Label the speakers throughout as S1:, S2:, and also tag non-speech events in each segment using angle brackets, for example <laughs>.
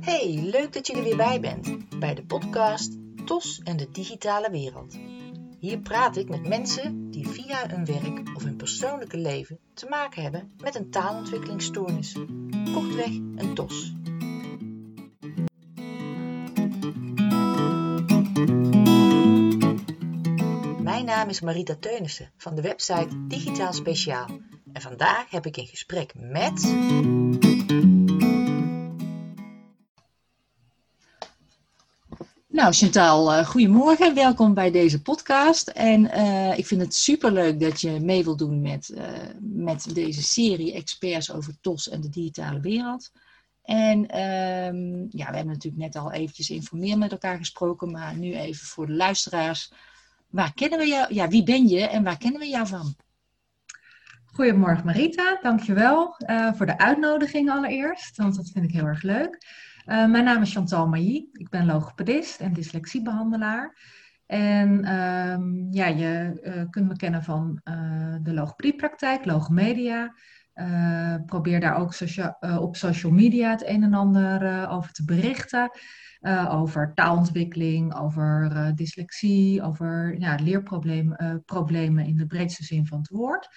S1: Hey, leuk dat je er weer bij bent bij de podcast TOS en de digitale wereld. Hier praat ik met mensen die via hun werk of hun persoonlijke leven te maken hebben met een taalontwikkelingsstoornis. Kortweg een TOS. Mijn naam is Marita Teunissen van de website Digitaal Speciaal. En vandaag heb ik een gesprek met.
S2: Nou, Chantal, uh, goedemorgen. Welkom bij deze podcast. En uh, ik vind het superleuk dat je mee wilt doen met, uh, met deze serie experts over TOS en de digitale wereld. En um, ja, we hebben natuurlijk net al eventjes informeel met elkaar gesproken, maar nu even voor de luisteraars. Waar kennen we jou? Ja, wie ben je en waar kennen we jou van?
S3: Goedemorgen Marita, dankjewel uh, voor de uitnodiging allereerst, want dat vind ik heel erg leuk. Uh, mijn naam is Chantal Mailly, ik ben logopedist en dyslexiebehandelaar. En um, ja, je uh, kunt me kennen van de logopediepraktijk, Logomedia. probeer daar ook op social media het een en ander over te berichten. Over taalontwikkeling, over dyslexie, over ja, leerproblemen in de breedste zin van het woord.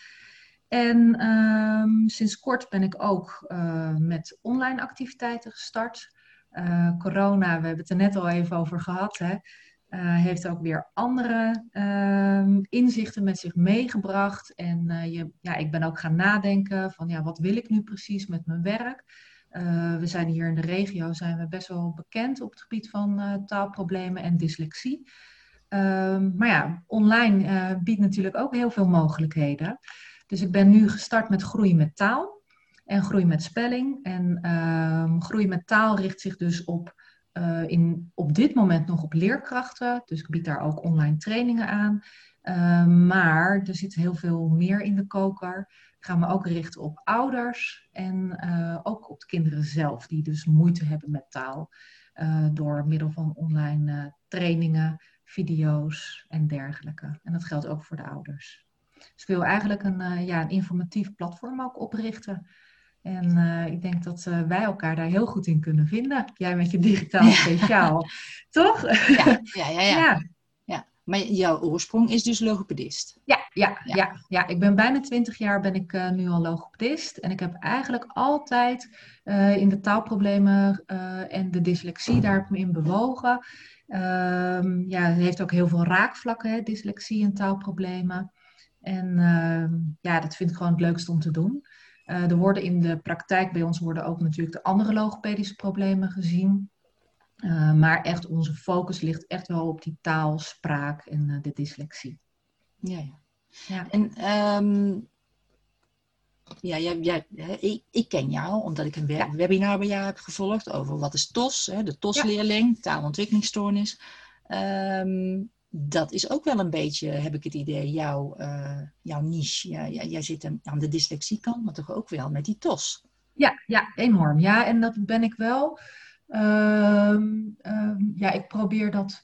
S3: En um, sinds kort ben ik ook met online activiteiten gestart. corona, we hebben het er net al even over gehad, hè, heeft ook weer andere ehm, inzichten met zich meegebracht. En je, ja, ik ben ook gaan nadenken van ja, wat wil ik nu precies met mijn werk? We zijn hier in de regio zijn we best wel bekend op het gebied van taalproblemen en dyslexie. Uh, maar ja, online biedt natuurlijk ook heel veel mogelijkheden. Dus ik ben nu gestart met groei met taal en groei met spelling. En ehm, groei met taal richt zich dus op, in, op dit moment nog op leerkrachten. Dus ik bied daar ook online trainingen aan. Ehm, maar er zit heel veel meer in de koker gaan me ook richten op ouders en uh, ook op de kinderen zelf, die dus moeite hebben met taal. Uh, door middel van online trainingen, video's en dergelijke. En dat geldt ook voor de ouders. Dus ik wil eigenlijk een, ja, een informatief platform ook oprichten. En ik denk dat wij elkaar daar heel goed in kunnen vinden. Jij met je digitaal speciaal. <laughs> Toch?
S2: Ja, ja, ja. <laughs> ja. ja. Maar jouw oorsprong is dus logopedist?
S3: Ja, ja, ja. ja, ik ben bijna twintig jaar ben ik uh, nu al logopedist. En ik heb eigenlijk altijd in de taalproblemen en de dyslexie, daar heb ik me in bewogen. Um, ja, het heeft ook heel veel raakvlakken, hè, dyslexie en taalproblemen. En ehm, ja, dat vind ik gewoon het leukste om te doen. er worden in de praktijk bij ons worden ook natuurlijk de andere logopedische problemen gezien. Uh, maar echt onze focus ligt echt wel op die taal, spraak en uh, de dyslexie.
S2: Ja, ja. ja. En um, ja, ja, ja ik, ik, ken jou omdat ik een webinar bij jou heb gevolgd over wat is TOS, hè, de TOS-leerling, taalontwikkelingsstoornis. Um, dat is ook wel een beetje, heb ik het idee, jouw, uh, jouw niche. Ja, jij zit aan de dyslexiekant, maar toch ook wel met die TOS.
S3: Ja, ja, enorm. Ja, en dat ben ik wel. Um, um, ja, ik probeer dat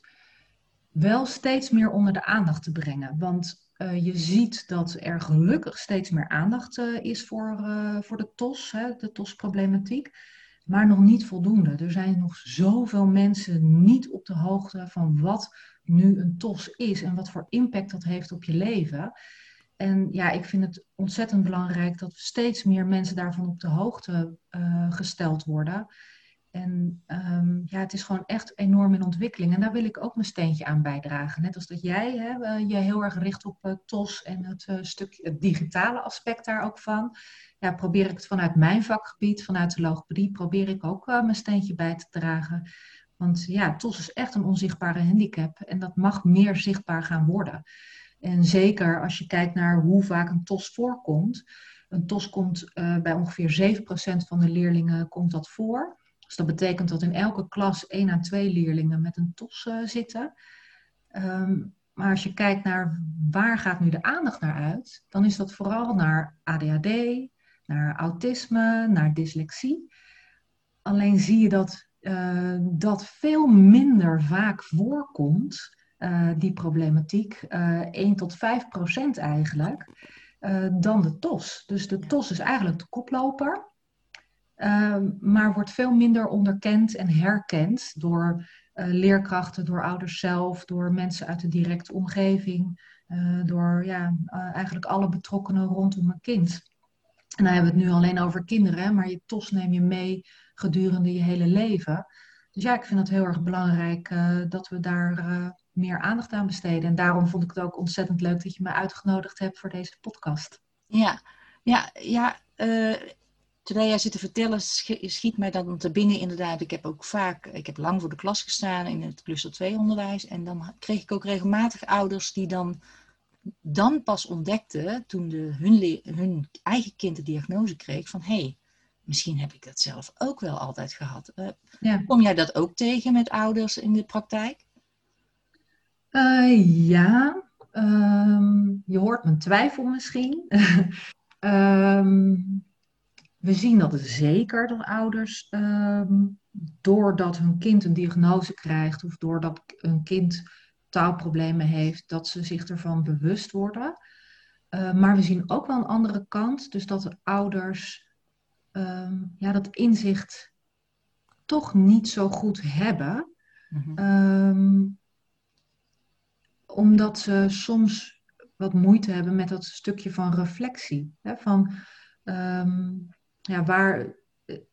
S3: wel steeds meer onder de aandacht te brengen. Want uh, je ziet dat er gelukkig steeds meer aandacht uh, is voor, voor de TOS, hè, de TOS-problematiek. Maar nog niet voldoende. Er zijn nog zoveel mensen niet op de hoogte van wat nu een TOS is en wat voor impact dat heeft op je leven. En ja, ik vind het ontzettend belangrijk dat steeds meer mensen daarvan op de hoogte gesteld worden. En um, ja, het is gewoon echt enorm in ontwikkeling. En daar wil ik ook mijn steentje aan bijdragen. Net als dat jij hè, je heel erg richt op uh, TOS en het uh, stuk het digitale aspect daar ook van. Ja, probeer ik het vanuit mijn vakgebied, vanuit de logopedie, probeer ik ook mijn steentje bij te dragen. Want ja, TOS is echt een onzichtbare handicap en dat mag meer zichtbaar gaan worden. En zeker als je kijkt naar hoe vaak een TOS voorkomt. Een TOS komt bij ongeveer 7% van de leerlingen komt dat voor. Dus dat betekent dat in elke klas één à twee leerlingen met een TOS uh, zitten. Um, maar als je kijkt naar waar gaat nu de aandacht naar uit, dan is dat vooral naar ADHD, naar autisme, naar dyslexie. Alleen zie je dat uh, dat veel minder vaak voorkomt, uh, die problematiek. 1 tot 5 procent eigenlijk. dan de TOS. Dus de TOS is eigenlijk de koploper. Ehm, maar wordt veel minder onderkend en herkend door leerkrachten, door ouders zelf, door mensen uit de directe omgeving, door ja, eigenlijk alle betrokkenen rondom een kind. En dan hebben we het nu alleen over kinderen, maar je TOS neem je mee gedurende je hele leven. Dus ja, ik vind het heel erg belangrijk uh, dat we daar uh, meer aandacht aan besteden. En daarom vond ik het ook ontzettend leuk dat je me uitgenodigd hebt voor deze podcast.
S2: Ja, ja, ja. Uh, terwijl jij zit te vertellen, schiet mij dan te binnen inderdaad. Ik heb ook vaak, ik heb lang voor de klas gestaan in het cluster 2 onderwijs. En dan kreeg ik ook regelmatig ouders die dan, dan pas ontdekten, toen de, hun, hun eigen kind de diagnose kreeg, van hé, hey, misschien heb ik dat zelf ook wel altijd gehad. Uh, ja. Kom jij dat ook tegen met ouders in de praktijk?
S3: Uh, ja, um, je hoort mijn twijfel misschien. um, <laughs> we zien dat zeker dat ouders, um, doordat hun kind een diagnose krijgt of doordat een kind taalproblemen heeft, dat ze zich ervan bewust worden. Uh, maar we zien ook wel een andere kant, dus dat de ouders um, ja, dat inzicht toch niet zo goed hebben. Mm um, omdat ze soms wat moeite hebben met dat stukje van reflectie. Hè? Van, um, ja, waar,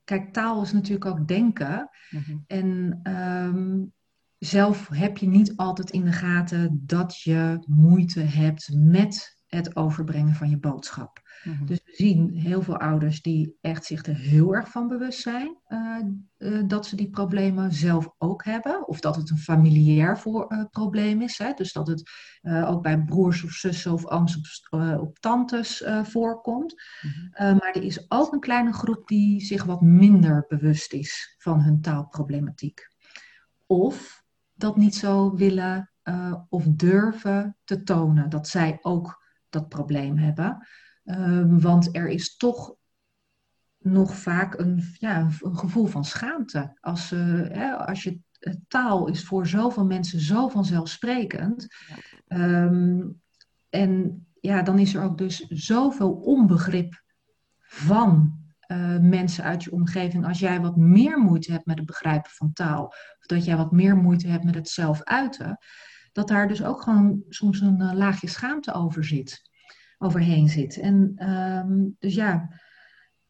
S3: kijk, taal is natuurlijk ook denken. Mm -hmm. En zelf heb je niet altijd in de gaten dat je moeite hebt met het overbrengen van je boodschap. Mhm. Dus we zien heel veel ouders die echt zich er heel erg van bewust zijn uh, uh, dat ze die problemen zelf ook hebben. Of dat het een familiair voor, uh, probleem is. Hè? Dus dat het ook bij broers of zussen of ooms of, op tantes voorkomt. Mhm. maar er is ook een kleine groep die zich wat minder bewust is van hun taalproblematiek. Of dat niet zo willen of durven te tonen dat zij ook dat probleem hebben. Um, want er is toch nog vaak een, ja, een gevoel van schaamte. Als, uh, hè, als je taal is voor zoveel mensen zo vanzelfsprekend. Um, en ja, dan is er ook dus zoveel onbegrip van uh, mensen uit je omgeving. Als jij wat meer moeite hebt met het begrijpen van taal, of dat jij wat meer moeite hebt met het zelf uiten, dat daar dus ook gewoon soms een uh, laagje schaamte over zit overheen zit. En ehm, dus ja,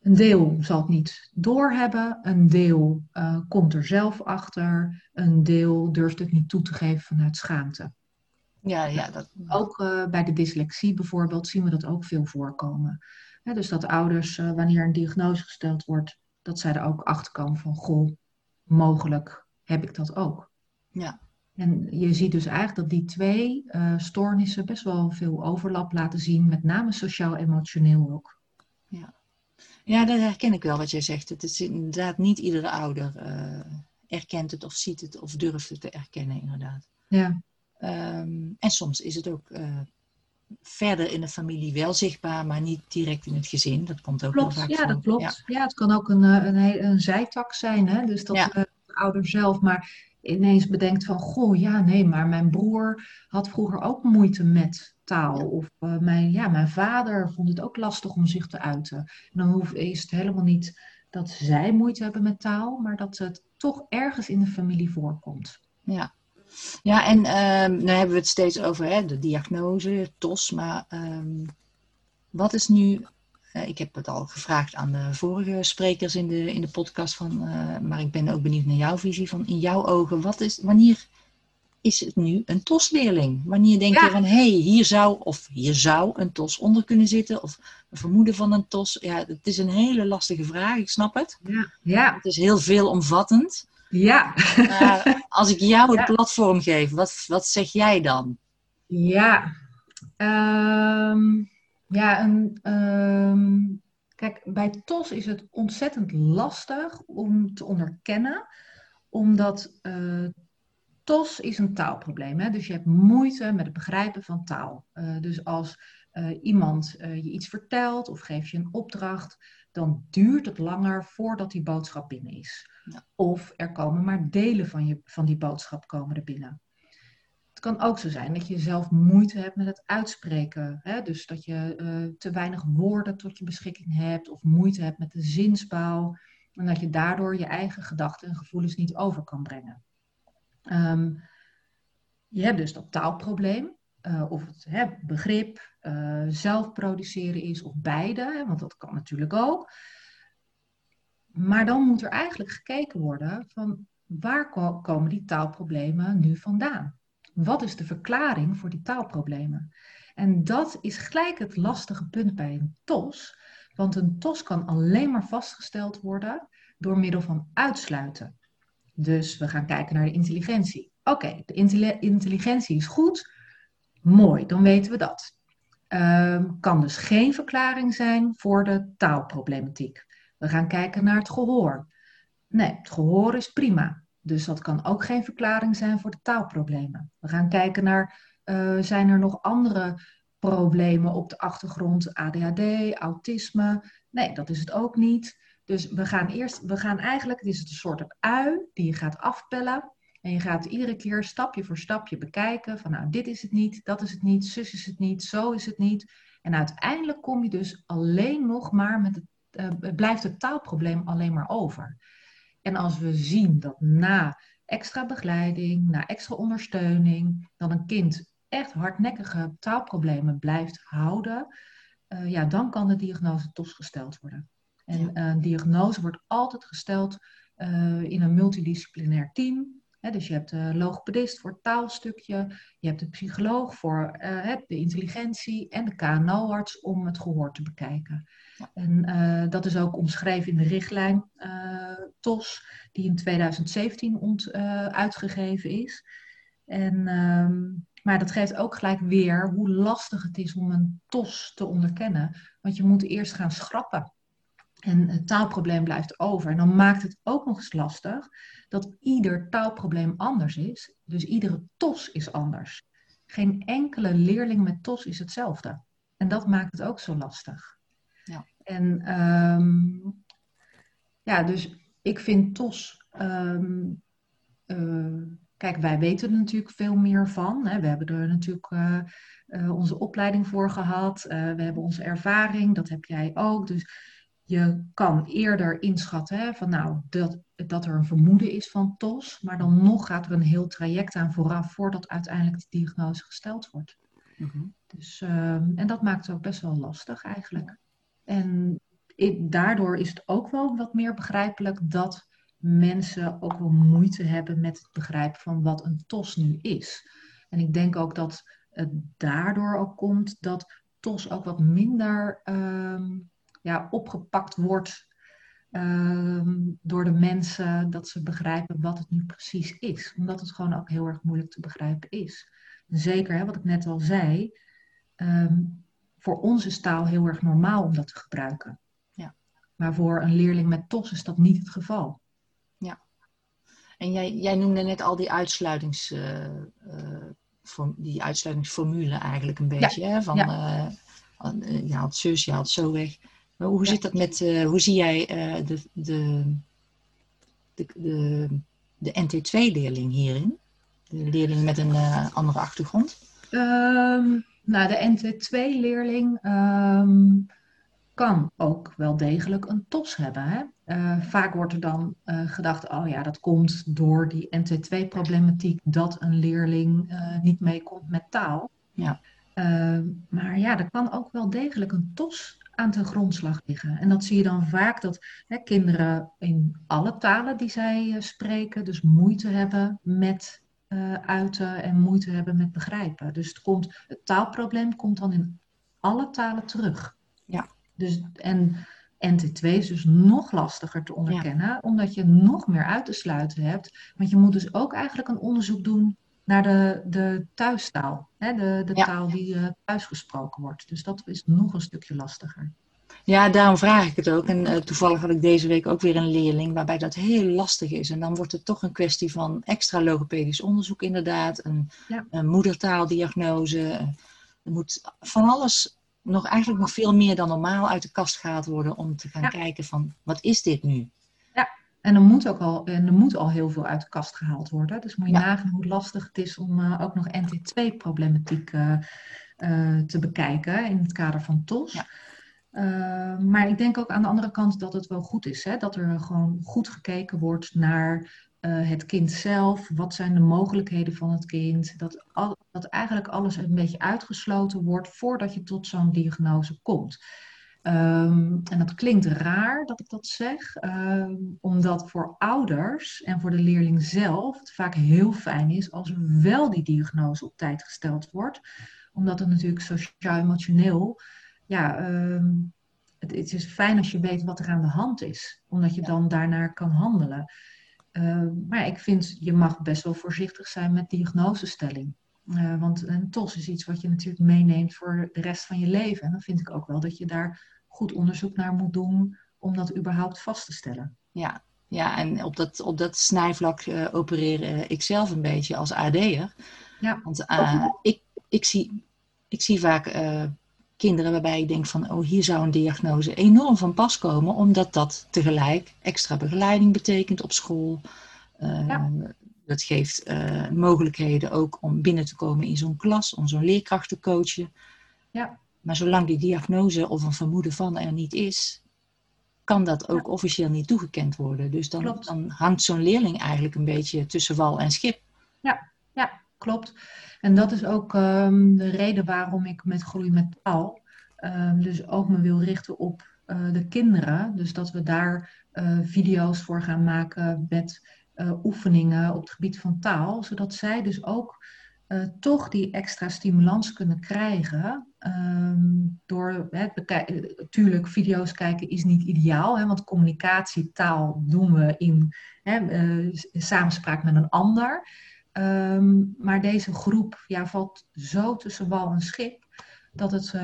S3: een deel zal het niet doorhebben, een deel uh, komt er zelf achter, een deel durft het niet toe te geven vanuit schaamte.
S2: Ja, ja, dat...
S3: Ook bij de dyslexie bijvoorbeeld zien we dat ook veel voorkomen. Dus dat ouders, uh, wanneer een diagnose gesteld wordt, dat zij er ook achter komen van, goh, mogelijk heb ik dat ook.
S2: Ja.
S3: En je ziet dus eigenlijk dat die twee uh, stoornissen best wel veel overlap laten zien, met name sociaal-emotioneel ook.
S2: Ja. ja, dat herken ik wel wat jij zegt. Het is inderdaad niet iedere ouder uh, erkent het of ziet het of durft het te erkennen, inderdaad.
S3: Ja.
S2: Um, en soms is het ook uh, verder in de familie wel zichtbaar, maar niet direct in het gezin. Dat komt ook
S3: klopt,
S2: heel vaak
S3: ja, dat klopt. Ja. ja. het kan ook een, een, een, een zijtak zijn, hè? dus dat ja. de ouder zelf, maar ineens bedenkt van, goh, ja, nee, maar mijn broer had vroeger ook moeite met taal. Of uh, mijn, ja, mijn vader vond het ook lastig om zich te uiten. En dan hoeft, is het helemaal niet dat zij moeite hebben met taal, maar dat het toch ergens in de familie voorkomt.
S2: Ja, ja en uh, nu hebben we het steeds over hè, de diagnose, TOS, maar um, wat is nu uh, ik heb het al gevraagd aan de vorige sprekers in de, in de podcast, van, uh, maar ik ben ook benieuwd naar jouw visie. Van in jouw ogen, wat is, wanneer is het nu een TOS-leerling? Wanneer denk ja. je van, hé, hey, hier zou of hier zou een TOS onder kunnen zitten? Of een vermoeden van een TOS? Ja, het is een hele lastige vraag, ik snap het.
S3: Ja. ja.
S2: Het is heel veelomvattend.
S3: Ja.
S2: Maar als ik jou het ja. platform geef, wat, wat zeg jij dan?
S3: Ja, um... Ja, een, um, kijk, bij TOS is het ontzettend lastig om te onderkennen, omdat uh, TOS is een taalprobleem. Hè? Dus je hebt moeite met het begrijpen van taal. Uh, dus als uh, iemand je iets vertelt of geeft je een opdracht, dan duurt het langer voordat die boodschap binnen is. Ja. Of er komen maar delen van, je, van die boodschap komen er binnen. Het kan ook zo zijn dat je zelf moeite hebt met het uitspreken. Hè? Dus dat je uh, te weinig woorden tot je beschikking hebt of moeite hebt met de zinsbouw. En dat je daardoor je eigen gedachten en gevoelens niet over kan brengen. Um, je hebt dus dat taalprobleem. Uh, of het hè, begrip, uh, zelf produceren is of beide, want dat kan natuurlijk ook. Maar dan moet er eigenlijk gekeken worden van waar komen die taalproblemen nu vandaan? Wat is de verklaring voor die taalproblemen? En dat is gelijk het lastige punt bij een TOS. Want een TOS kan alleen maar vastgesteld worden door middel van uitsluiten. Dus we gaan kijken naar de intelligentie. Oké, de intelligentie is goed. Mooi, dan weten we dat. Um, kan dus geen verklaring zijn voor de taalproblematiek. We gaan kijken naar het gehoor. Nee, het gehoor is prima. Dus dat kan ook geen verklaring zijn voor de taalproblemen. We gaan kijken naar, uh, zijn er nog andere problemen op de achtergrond? ADHD, autisme? Nee, dat is het ook niet. Dus we gaan eerst, we gaan eigenlijk, het is een soort ui die je gaat afpellen. En je gaat iedere keer stapje voor stapje bekijken van nou, dit is het niet, dat is het niet, zus is het niet, zo is het niet. En uiteindelijk kom je dus alleen nog maar met het, uh, blijft het taalprobleem alleen maar over. En als we zien dat na extra begeleiding, na extra ondersteuning, dan een kind echt hardnekkige taalproblemen blijft houden, uh, ja, dan kan de diagnose gesteld worden. En uh, een diagnose wordt altijd gesteld uh, in een multidisciplinair team dus je hebt de logopedist voor het taalstukje, je hebt de psycholoog voor uh, de intelligentie en de KNO-arts om het gehoor te bekijken. En uh, dat is ook omschreven in de richtlijn uh, TOS, die in 2017 ont, uitgegeven is. En, um, maar dat geeft ook gelijk weer hoe lastig het is om een TOS te onderkennen. Want je moet eerst gaan schrappen. En het taalprobleem blijft over. En dan maakt het ook nog eens lastig dat ieder taalprobleem anders is. Dus iedere TOS is anders. Geen enkele leerling met TOS is hetzelfde. En dat maakt het ook zo lastig. Ja. En um, ja, dus ik vind TOS. Um, uh, kijk, wij weten er natuurlijk veel meer van. Hè. We hebben er natuurlijk uh, uh, onze opleiding voor gehad. we hebben onze ervaring, dat heb jij ook. Dus je kan eerder inschatten hè, van nou, dat, dat er een vermoeden is van TOS, maar dan nog gaat er een heel traject aan vooraf voordat uiteindelijk de diagnose gesteld wordt. Mhm. dus, um, en dat maakt het ook best wel lastig eigenlijk. En ik, daardoor is het ook wel wat meer begrijpelijk dat mensen ook wel moeite hebben met het begrijpen van wat een TOS nu is. En ik denk ook dat het daardoor ook komt dat TOS ook wat minder um, ja, opgepakt wordt ehm, door de mensen, dat ze begrijpen wat het nu precies is. Omdat het gewoon ook heel erg moeilijk te begrijpen is. Zeker, hè, wat ik net al zei, ehm, voor ons is taal heel erg normaal om dat te gebruiken. Ja. Maar voor een leerling met TOS is dat niet het geval.
S2: Ja. En jij, jij noemde net al die uitsluitings... Uh, uh, die uitsluitingsformule eigenlijk een beetje. Hè? Van, ja. Uh, je haalt zus, je haalt zo weg. Maar hoe zit dat met, uh, hoe zie jij uh, de, de, de, de, de NT2-leerling hierin? De leerling met een uh, andere achtergrond?
S3: Um, nou, de NT2-leerling um, ehm, kan ook wel degelijk een TOS hebben. Hè? vaak wordt er dan gedacht, oh ja, dat komt door die NT2-problematiek dat een leerling niet meekomt met taal. Ja. Uh, maar ja, er kan ook wel degelijk een TOS aan de grondslag liggen. En dat zie je dan vaak dat hè, kinderen in alle talen die zij uh, spreken, dus moeite hebben met uh, uiten en moeite hebben met begrijpen. Dus het, komt, het taalprobleem komt dan in alle talen terug. Ja. Dus, en NT2 is dus nog lastiger te onderkennen, omdat je nog meer uit te sluiten hebt. Want je moet dus ook eigenlijk een onderzoek doen naar de, de thuistaal. Hè? De, de taal die uh, thuis gesproken wordt. Dus dat is nog een stukje lastiger.
S2: Ja, daarom vraag ik het ook. En uh, toevallig had ik deze week ook weer een leerling waarbij dat heel lastig is. En dan wordt het toch een kwestie van extra logopedisch onderzoek inderdaad. Een, een moedertaaldiagnose. Er moet van alles nog eigenlijk nog veel meer dan normaal uit de kast gehaald worden om te gaan kijken van wat is dit nu?
S3: En er moet ook al, en er moet al heel veel uit de kast gehaald worden. Dus moet je nagaan hoe lastig het is om uh, ook nog NT2-problematiek uh, uh, te bekijken in het kader van TOS. Ja. maar ik denk ook aan de andere kant dat het wel goed is. Hè? Dat er gewoon goed gekeken wordt naar het kind zelf. Wat zijn de mogelijkheden van het kind? Dat, al, dat eigenlijk alles een beetje uitgesloten wordt voordat je tot zo'n diagnose komt. Um, en dat klinkt raar dat ik dat zeg, um, omdat voor ouders en voor de leerling zelf het vaak heel fijn is als wel die diagnose op tijd gesteld wordt. Omdat het natuurlijk sociaal-emotioneel, ja, um, het, het, is fijn als je weet wat er aan de hand is, omdat je dan daarnaar kan handelen. maar ik vind, je mag best wel voorzichtig zijn met diagnosestelling. Uh, want een TOS is iets wat je natuurlijk meeneemt voor de rest van je leven. En dan vind ik ook wel dat je daar goed onderzoek naar moet doen om dat überhaupt vast te stellen.
S2: Ja, ja en op dat, op dat snijvlak uh, opereer ik zelf een beetje als AD'er. Ja. Want uh, ik, ik, zie, ik zie vaak kinderen waarbij ik denk van, oh hier zou een diagnose enorm van pas komen, omdat dat tegelijk extra begeleiding betekent op school. Ja. Dat geeft mogelijkheden ook om binnen te komen in zo'n klas, om zo'n leerkracht te coachen. Ja. Maar zolang die diagnose of een vermoeden van er niet is, kan dat ook officieel niet toegekend worden. Dus dan, dan hangt zo'n leerling eigenlijk een beetje tussen wal en schip.
S3: Ja, ja klopt. En dat is ook um, de reden waarom ik met Groei met Taal um, dus ook me wil richten op uh, de kinderen. Dus dat we daar uh, video's voor gaan maken met oefeningen op het gebied van taal. Zodat zij dus ook uh, toch die extra stimulans kunnen krijgen. Um, door het Tuurlijk, video's kijken is niet ideaal, hè, want communicatietaal doen we in hè, uh, samenspraak met een ander. Um, maar deze groep ja, valt zo tussen wal en schip dat het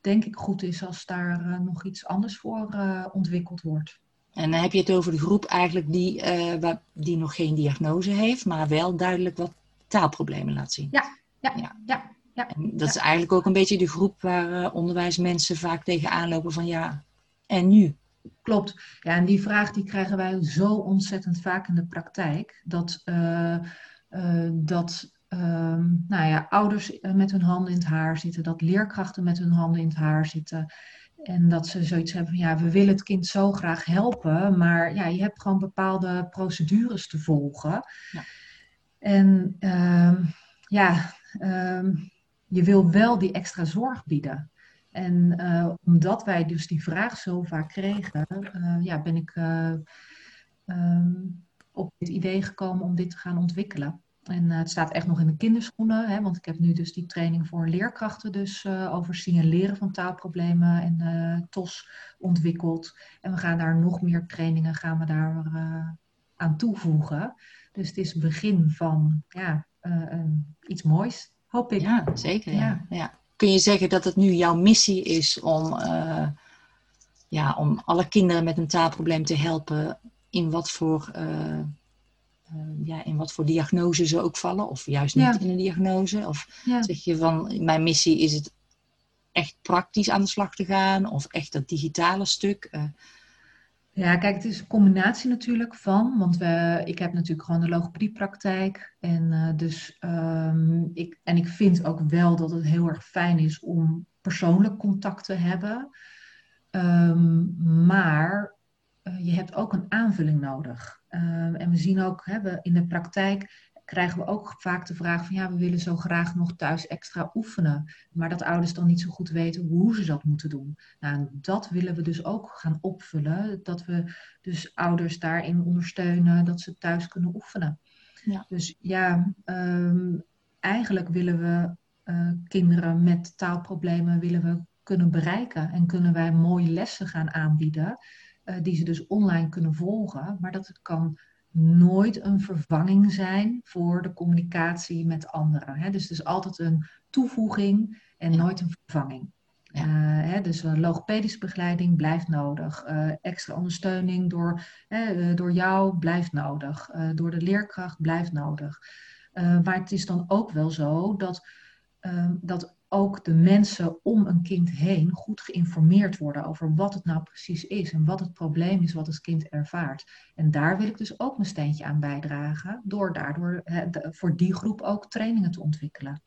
S3: denk ik goed is als daar nog iets anders voor ontwikkeld wordt.
S2: En dan heb je het over de groep eigenlijk die, waar, die nog geen diagnose heeft, maar wel duidelijk wat taalproblemen laat zien.
S3: Ja, ja, ja. ja, ja
S2: dat is eigenlijk ook een beetje de groep waar uh, onderwijsmensen vaak tegenaan lopen van ja, en nu?
S3: Klopt. Ja, en die vraag die krijgen wij zo ontzettend vaak in de praktijk. Dat, uh, uh, dat ehm, nou ja, ouders met hun handen in het haar zitten, dat leerkrachten met hun handen in het haar zitten. En dat ze zoiets hebben van ja, we willen het kind zo graag helpen, maar ja, je hebt gewoon bepaalde procedures te volgen. Ja. En um, ja, um, je wil wel die extra zorg bieden. En uh, omdat wij dus die vraag zo vaak kregen, uh, ja, ben ik uh, um, op het idee gekomen om dit te gaan ontwikkelen. En het staat echt nog in de kinderschoenen, hè, want ik heb nu dus die training voor leerkrachten dus over signaleren van taalproblemen en TOS ontwikkeld. En we gaan daar nog meer trainingen gaan we daar aan toevoegen. Dus het is het begin van ja, uh, iets moois, hoop ik.
S2: Ja, zeker. Ja. ja. Kun je zeggen dat het nu jouw missie is om, uh, ja, om alle kinderen met een taalprobleem te helpen in wat voor, uh, ja, in wat voor diagnose ze ook vallen? Of juist niet in een diagnose? Of zeg je van, mijn missie is het echt praktisch aan de slag te gaan? Of echt dat digitale stuk?
S3: Ja, kijk, het is een combinatie natuurlijk van, want we, ik heb natuurlijk gewoon de logopediepraktijk. En, uh, dus, um, ik, en ik vind ook wel dat het heel erg fijn is om persoonlijk contact te hebben. Um, maar uh, je hebt ook een aanvulling nodig. Uh, en we zien ook hè, we in de praktijk krijgen we ook vaak de vraag van ja, we willen zo graag nog thuis extra oefenen. Maar dat ouders dan niet zo goed weten hoe ze dat moeten doen. Nou, dat willen we dus ook gaan opvullen. Dat we dus ouders daarin ondersteunen dat ze thuis kunnen oefenen. Ja. Dus ja, um, eigenlijk willen we uh, kinderen met taalproblemen willen we kunnen bereiken. En kunnen wij mooie lessen gaan aanbieden. Uh, die ze dus online kunnen volgen. Maar dat kan nooit een vervanging zijn voor de communicatie met anderen. Hè? Dus het is altijd een toevoeging en nooit een vervanging. Ja. Uh, hè, dus uh, logopedische begeleiding blijft nodig. Uh, extra ondersteuning door, door jou blijft nodig. door de leerkracht blijft nodig. maar het is dan ook wel zo dat, dat ook de mensen om een kind heen goed geïnformeerd worden over wat het nou precies is en wat het probleem is wat het kind ervaart. En daar wil ik dus ook mijn steentje aan bijdragen, door daardoor voor die groep ook trainingen te ontwikkelen.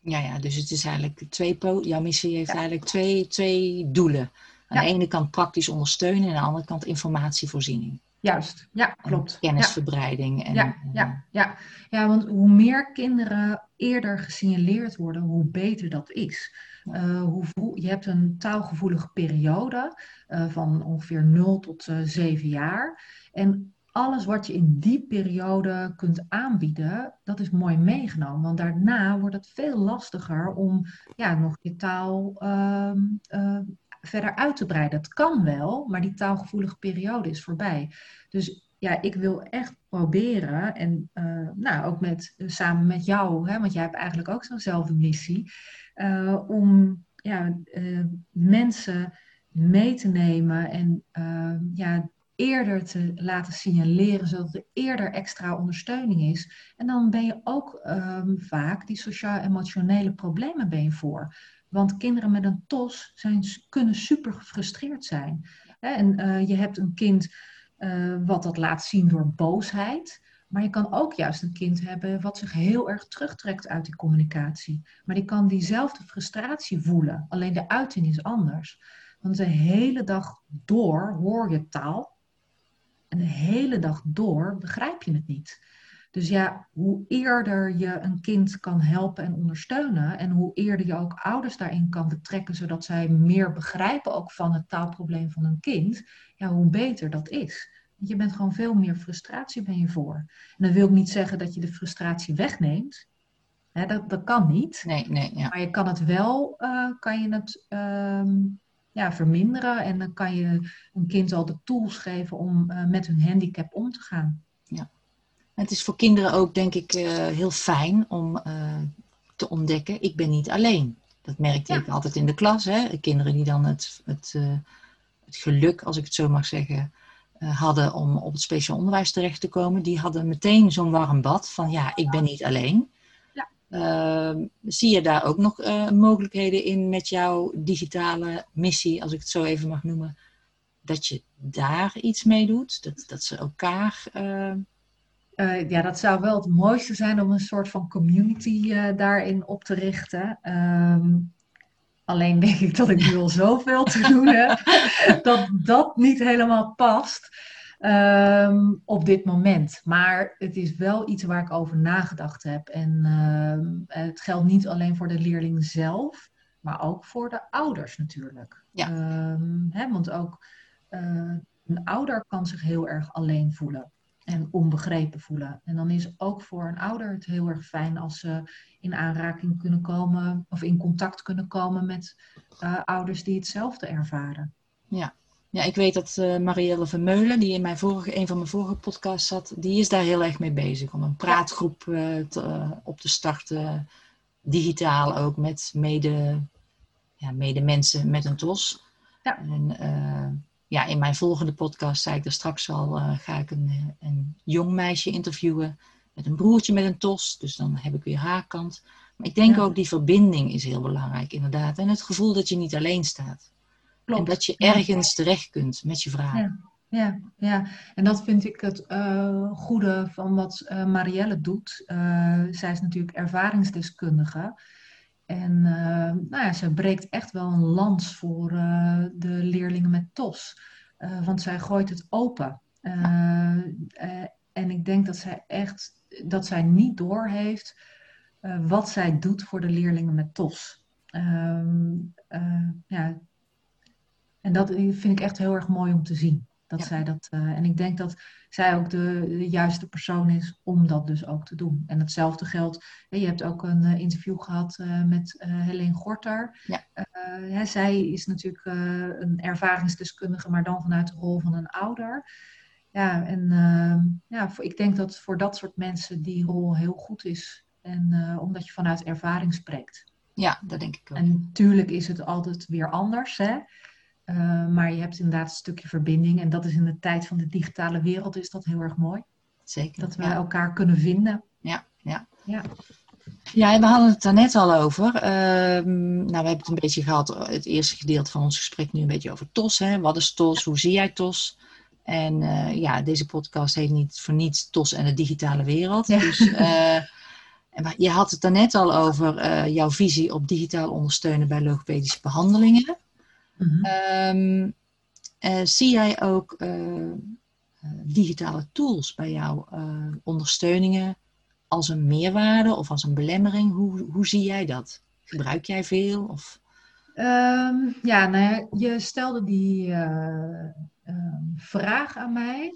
S2: Ja, ja dus het is eigenlijk twee, jouw missie heeft eigenlijk twee, twee doelen. Aan de ene kant praktisch ondersteunen en aan de andere kant informatievoorziening.
S3: Juist, ja, klopt.
S2: kennisverbreiding. En,
S3: ja, ja, ja. ja, want hoe meer kinderen eerder gesignaleerd worden, hoe beter dat is. Uh, hoe, je hebt een taalgevoelige periode uh, van ongeveer 0 tot uh, eh, 7 jaar. En alles wat je in die periode kunt aanbieden, dat is mooi meegenomen. Want daarna wordt het veel lastiger om ja, nog je taal ehm, verder uit te breiden. Dat kan wel, maar die taalgevoelige periode is voorbij. Dus ja, ik wil echt proberen, en uh, nou, ook met, samen met jou, hè, want jij hebt eigenlijk ook zo'nzelfde missie, uh, om ja, uh, mensen mee te nemen en ja, eerder te laten signaleren, zodat er eerder extra ondersteuning is. En dan ben je ook um, vaak die sociaal-emotionele problemen ben voor. Want kinderen met een TOS zijn, kunnen super gefrustreerd zijn. En uh, je hebt een kind uh, wat dat laat zien door boosheid. Maar je kan ook juist een kind hebben wat zich heel erg terugtrekt uit die communicatie. Maar die kan diezelfde frustratie voelen, alleen de uiting is anders. Want de hele dag door hoor je taal. En de hele dag door begrijp je het niet. Dus ja, hoe eerder je een kind kan helpen en ondersteunen en hoe eerder je ook ouders daarin kan betrekken, zodat zij meer begrijpen ook van het taalprobleem van een kind, ja, hoe beter dat is. Want je bent gewoon veel meer frustratie ben je voor. En dat wil ik niet zeggen dat je de frustratie wegneemt. dat, dat kan niet.
S2: Nee, nee, ja.
S3: Maar je kan het wel, uh, kan je het ehm, ja, verminderen en dan kan je een kind al de tools geven om uh, met hun handicap om te gaan.
S2: Het is voor kinderen ook, denk ik, uh, heel fijn om uh, te ontdekken, ik ben niet alleen. Dat merkte ja. ik altijd in de klas. Hè? Kinderen die dan het, het, uh, het geluk, als ik het zo mag zeggen, hadden om op het speciaal onderwijs terecht te komen, die hadden meteen zo'n warm bad van ja, ik ben niet alleen. Ja. Ehm, zie je daar ook nog mogelijkheden in met jouw digitale missie, als ik het zo even mag noemen, dat je daar iets mee doet? Dat, dat ze elkaar
S3: uh, ja, dat zou wel het mooiste zijn om een soort van community uh, daarin op te richten. Um, alleen denk ik dat ik nu al zoveel te doen heb, <laughs> dat dat niet helemaal past um, op dit moment. Maar het is wel iets waar ik over nagedacht heb. En uh, het geldt niet alleen voor de leerling zelf, maar ook voor de ouders natuurlijk. Ja. Um, hè, want ook uh, een ouder kan zich heel erg alleen voelen en onbegrepen voelen. En dan is ook voor een ouder het heel erg fijn als ze in aanraking kunnen komen of in contact kunnen komen met uh, ouders die hetzelfde ervaren.
S2: Ja, ja ik weet dat uh, Marielle Vermeulen, die in mijn vorige, een van mijn vorige podcasts zat, die is daar heel erg mee bezig om een praatgroep uh, te, op te starten, digitaal ook met mede, ja, mede mensen met een TOS. Ja. En, ja, in mijn volgende podcast zei ik er straks al, uh, ga ik een, eh, een jong meisje interviewen met een broertje met een tos. Dus dan heb ik weer haar kant. Maar ik denk ook die verbinding is heel belangrijk inderdaad. En het gevoel dat je niet alleen staat. Klopt. En dat je ergens terecht kunt met je vragen.
S3: Ja, ja, en dat vind ik het uh, goede van wat uh, Marielle doet. Uh, zij is natuurlijk ervaringsdeskundige. En uh, nou ja, ze breekt echt wel een lans voor uh, de leerlingen met TOS. Uh, want zij gooit het open. en ik denk dat zij echt dat zij niet doorheeft wat zij doet voor de leerlingen met TOS. Ehm, ja. En dat vind ik echt heel erg mooi om te zien. Dat zij dat, en ik denk dat zij ook de, de, juiste persoon is om dat dus ook te doen. En hetzelfde geldt, je hebt ook een uh, interview gehad uh, met uh, Helene Gorter. Ja. Hè, zij is natuurlijk een ervaringsdeskundige, maar dan vanuit de rol van een ouder. Ja, en ehm, ja, voor, ik denk dat voor dat soort mensen die rol heel goed is. En omdat je vanuit ervaring spreekt.
S2: Ja, dat denk ik ook.
S3: En natuurlijk is het altijd weer anders. Hè? Uh, maar je hebt inderdaad een stukje verbinding. En dat is in de tijd van de digitale wereld is dat heel erg mooi.
S2: Zeker.
S3: Dat we elkaar kunnen vinden.
S2: Ja, ja.
S3: ja.
S2: Ja, we hadden het daar net al over. Ehm, nou, we hebben het een beetje gehad, het eerste gedeelte van ons gesprek nu een beetje over TOS. Hè? Wat is TOS? Hoe zie jij TOS? En uh, ja, deze podcast heet niet voor niets TOS en de digitale wereld. Ja. Dus uh, je had het daarnet al over jouw visie op digitaal ondersteunen bij logopedische behandelingen. Mm -hmm. um, zie jij ook digitale tools bij jouw ondersteuningen als een meerwaarde of als een belemmering? Hoe, hoe zie jij dat? Gebruik jij veel? Of?
S3: Um, ja, nou je stelde die uh, vraag aan mij.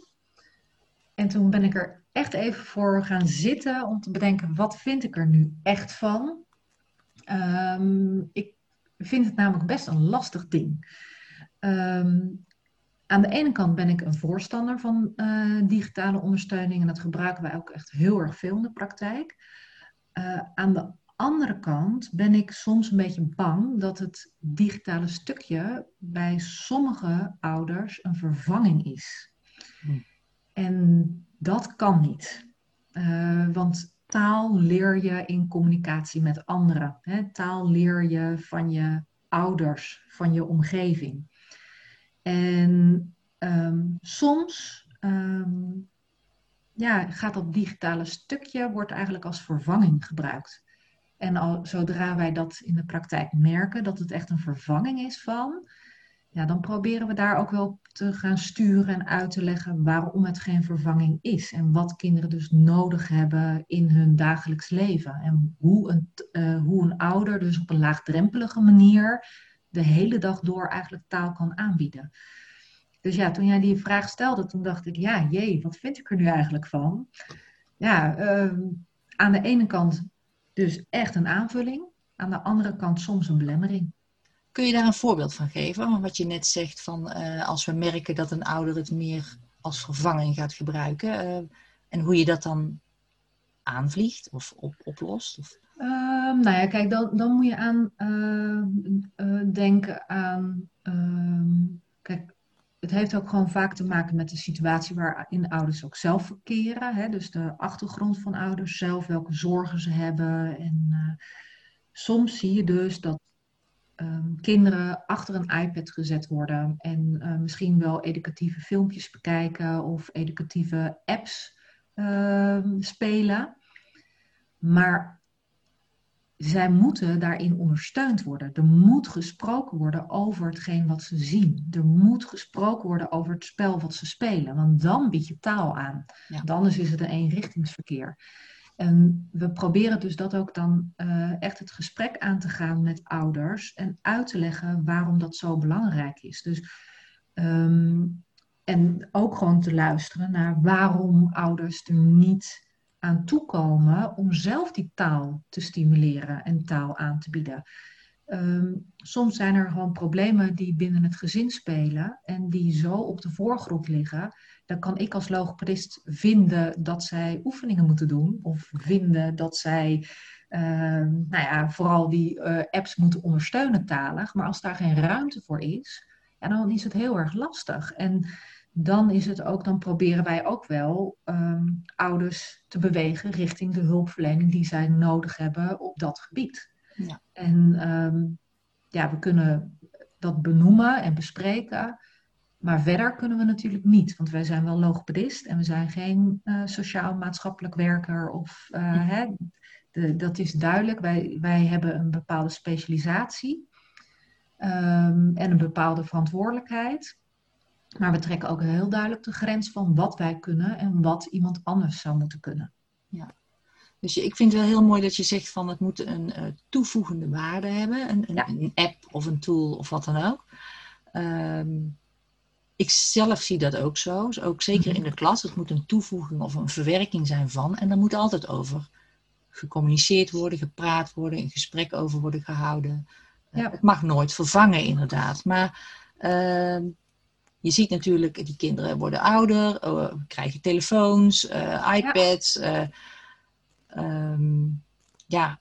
S3: En toen ben ik er echt even voor gaan zitten om te bedenken, wat vind ik er nu echt van? Um, ik vind het namelijk best een lastig ding. Um, aan de ene kant ben ik een voorstander van uh, digitale ondersteuning en dat gebruiken wij ook echt heel erg veel in de praktijk. Uh, aan de andere kant ben ik soms een beetje bang dat het digitale stukje bij sommige ouders een vervanging is. Hm. En dat kan niet. Uh, want taal leer je in communicatie met anderen. Hè? Taal leer je van je ouders, van je omgeving. En um, soms um, ja, gaat dat digitale stukje, wordt eigenlijk als vervanging gebruikt. En al, zodra wij dat in de praktijk merken, dat het echt een vervanging is van, ja, dan proberen we daar ook wel te gaan sturen en uit te leggen waarom het geen vervanging is. En wat kinderen dus nodig hebben in hun dagelijks leven. En hoe een, uh, hoe een ouder dus op een laagdrempelige manier de hele dag door eigenlijk taal kan aanbieden. Dus ja, toen jij die vraag stelde, toen dacht ik, ja, jee, wat vind ik er nu eigenlijk van? Ja, uh, aan de ene kant dus echt een aanvulling, aan de andere kant soms een belemmering.
S2: Kun je daar een voorbeeld van geven? Wat je net zegt van uh, als we merken dat een ouder het meer als vervanging gaat gebruiken uh, en hoe je dat dan aanvliegt of op, oplost? Of?
S3: Uh, nou ja, kijk, dan, dan moet je aan eh, denken aan. Ehm, kijk, het heeft ook gewoon vaak te maken met de situatie waarin ouders ook zelf verkeren. Hè? Dus de achtergrond van ouders zelf, welke zorgen ze hebben. En soms zie je dus dat um, kinderen achter een iPad gezet worden en uh, misschien wel educatieve filmpjes bekijken of educatieve apps uh, spelen. Maar zij moeten daarin ondersteund worden. Er moet gesproken worden over hetgeen wat ze zien. Er moet gesproken worden over het spel wat ze spelen. Want dan bied je taal aan. Ja. Want anders is het een eenrichtingsverkeer. En we proberen dus dat ook dan uh, echt het gesprek aan te gaan met ouders. En uit te leggen waarom dat zo belangrijk is. Dus, um, en ook gewoon te luisteren naar waarom ouders er niet aan toekomen om zelf die taal te stimuleren en taal aan te bieden. Um, soms zijn er gewoon problemen die binnen het gezin spelen en die zo op de voorgrond liggen. Dan kan ik als logopedist vinden dat zij oefeningen moeten doen of vinden dat zij uh, nou ja, vooral die uh, apps moeten ondersteunen talig. Maar als daar geen ruimte voor is, dan is het heel erg lastig. En dan is het ook, dan proberen wij ook wel um, ouders te bewegen richting de hulpverlening die zij nodig hebben op dat gebied. Ja. En um, ja, we kunnen dat benoemen en bespreken, maar verder kunnen we natuurlijk niet, want wij zijn wel logopedist en we zijn geen uh, sociaal-maatschappelijk werker of uh, ja. hè, de, dat is duidelijk. Wij, wij hebben een bepaalde specialisatie um, en een bepaalde verantwoordelijkheid. Maar we trekken ook heel duidelijk de grens van wat wij kunnen en wat iemand anders zou moeten kunnen.
S2: Ja. Dus ik vind het wel heel mooi dat je zegt van het moet een uh, toevoegende waarde hebben. Een, een, ja. een, app of een tool of wat dan ook. Um, ik zelf zie dat ook zo. Dus ook zeker mhm. in de klas. Het moet een toevoeging of een verwerking zijn van. En daar moet altijd over gecommuniceerd worden, gepraat worden, een gesprek over worden gehouden. Ja. Uh, het mag nooit vervangen inderdaad. Maar uh, je ziet natuurlijk, die kinderen worden ouder, uh, krijgen telefoons, iPads. Ja, um, ja.